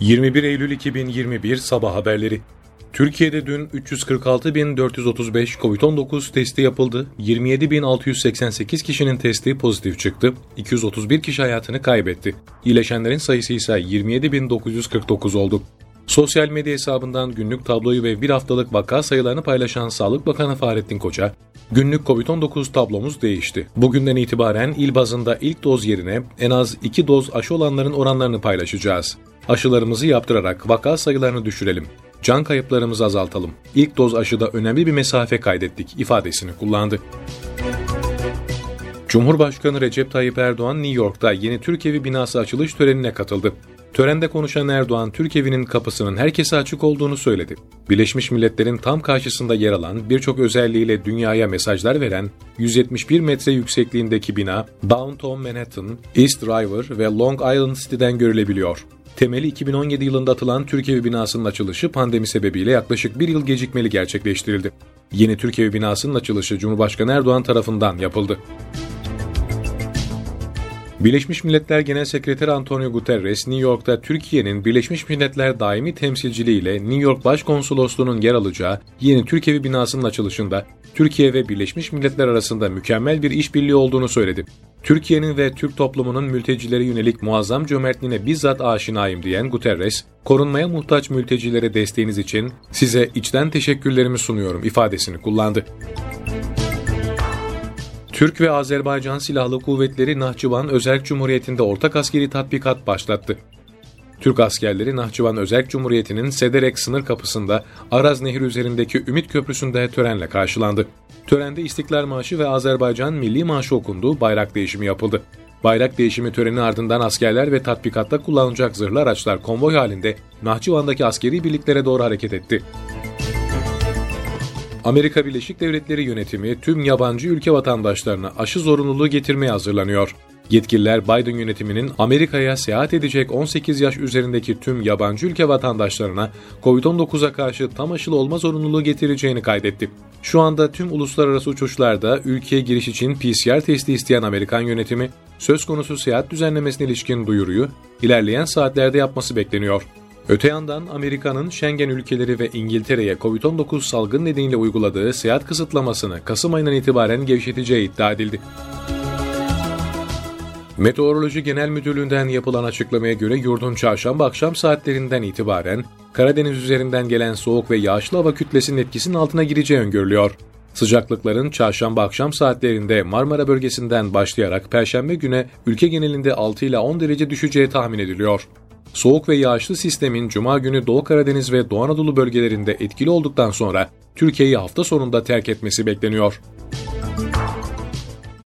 21 Eylül 2021 Sabah Haberleri Türkiye'de dün 346.435 COVID-19 testi yapıldı. 27.688 kişinin testi pozitif çıktı. 231 kişi hayatını kaybetti. İyileşenlerin sayısı ise 27.949 oldu. Sosyal medya hesabından günlük tabloyu ve bir haftalık vaka sayılarını paylaşan Sağlık Bakanı Fahrettin Koca, günlük COVID-19 tablomuz değişti. Bugünden itibaren il bazında ilk doz yerine en az 2 doz aşı olanların oranlarını paylaşacağız. Aşılarımızı yaptırarak vaka sayılarını düşürelim. Can kayıplarımızı azaltalım. İlk doz aşıda önemli bir mesafe kaydettik ifadesini kullandı. Cumhurbaşkanı Recep Tayyip Erdoğan New York'ta yeni Türk Evi binası açılış törenine katıldı. Törende konuşan Erdoğan, Türk evinin kapısının herkese açık olduğunu söyledi. Birleşmiş Milletler'in tam karşısında yer alan, birçok özelliğiyle dünyaya mesajlar veren 171 metre yüksekliğindeki bina, Downtown Manhattan, East River ve Long Island City'den görülebiliyor. Temeli 2017 yılında atılan Türkiye binasının açılışı pandemi sebebiyle yaklaşık bir yıl gecikmeli gerçekleştirildi. Yeni Türkiye binasının açılışı Cumhurbaşkanı Erdoğan tarafından yapıldı. Birleşmiş Milletler Genel Sekreteri Antonio Guterres, New York'ta Türkiye'nin Birleşmiş Milletler Daimi Temsilciliği ile New York Başkonsolosluğu'nun yer alacağı yeni Türkiye binasının açılışında Türkiye ve Birleşmiş Milletler arasında mükemmel bir işbirliği olduğunu söyledi. Türkiye'nin ve Türk toplumunun mültecilere yönelik muazzam cömertliğine bizzat aşinayım diyen Guterres, korunmaya muhtaç mültecilere desteğiniz için size içten teşekkürlerimi sunuyorum ifadesini kullandı. Türk ve Azerbaycan Silahlı Kuvvetleri Nahçıvan Özerk Cumhuriyeti'nde ortak askeri tatbikat başlattı. Türk askerleri Nahçıvan Özerk Cumhuriyeti'nin Sederek sınır kapısında Araz Nehri üzerindeki Ümit Köprüsü'nde törenle karşılandı. Törende İstiklal Marşı ve Azerbaycan Milli Marşı okundu, bayrak değişimi yapıldı. Bayrak değişimi töreni ardından askerler ve tatbikatta kullanılacak zırhlı araçlar konvoy halinde Nahçıvan'daki askeri birliklere doğru hareket etti. Amerika Birleşik Devletleri yönetimi tüm yabancı ülke vatandaşlarına aşı zorunluluğu getirmeye hazırlanıyor. Yetkililer Biden yönetiminin Amerika'ya seyahat edecek 18 yaş üzerindeki tüm yabancı ülke vatandaşlarına COVID-19'a karşı tam aşılı olma zorunluluğu getireceğini kaydetti. Şu anda tüm uluslararası uçuşlarda ülkeye giriş için PCR testi isteyen Amerikan yönetimi, söz konusu seyahat düzenlemesine ilişkin duyuruyu ilerleyen saatlerde yapması bekleniyor. Öte yandan Amerika'nın Schengen ülkeleri ve İngiltere'ye COVID-19 salgın nedeniyle uyguladığı seyahat kısıtlamasını Kasım ayından itibaren gevşeteceği iddia edildi. Meteoroloji Genel Müdürlüğü'nden yapılan açıklamaya göre yurdun çarşamba akşam saatlerinden itibaren Karadeniz üzerinden gelen soğuk ve yağışlı hava kütlesinin etkisinin altına gireceği öngörülüyor. Sıcaklıkların çarşamba akşam saatlerinde Marmara bölgesinden başlayarak perşembe güne ülke genelinde 6 ile 10 derece düşeceği tahmin ediliyor. Soğuk ve yağışlı sistemin Cuma günü Doğu Karadeniz ve Doğu Anadolu bölgelerinde etkili olduktan sonra Türkiye'yi hafta sonunda terk etmesi bekleniyor.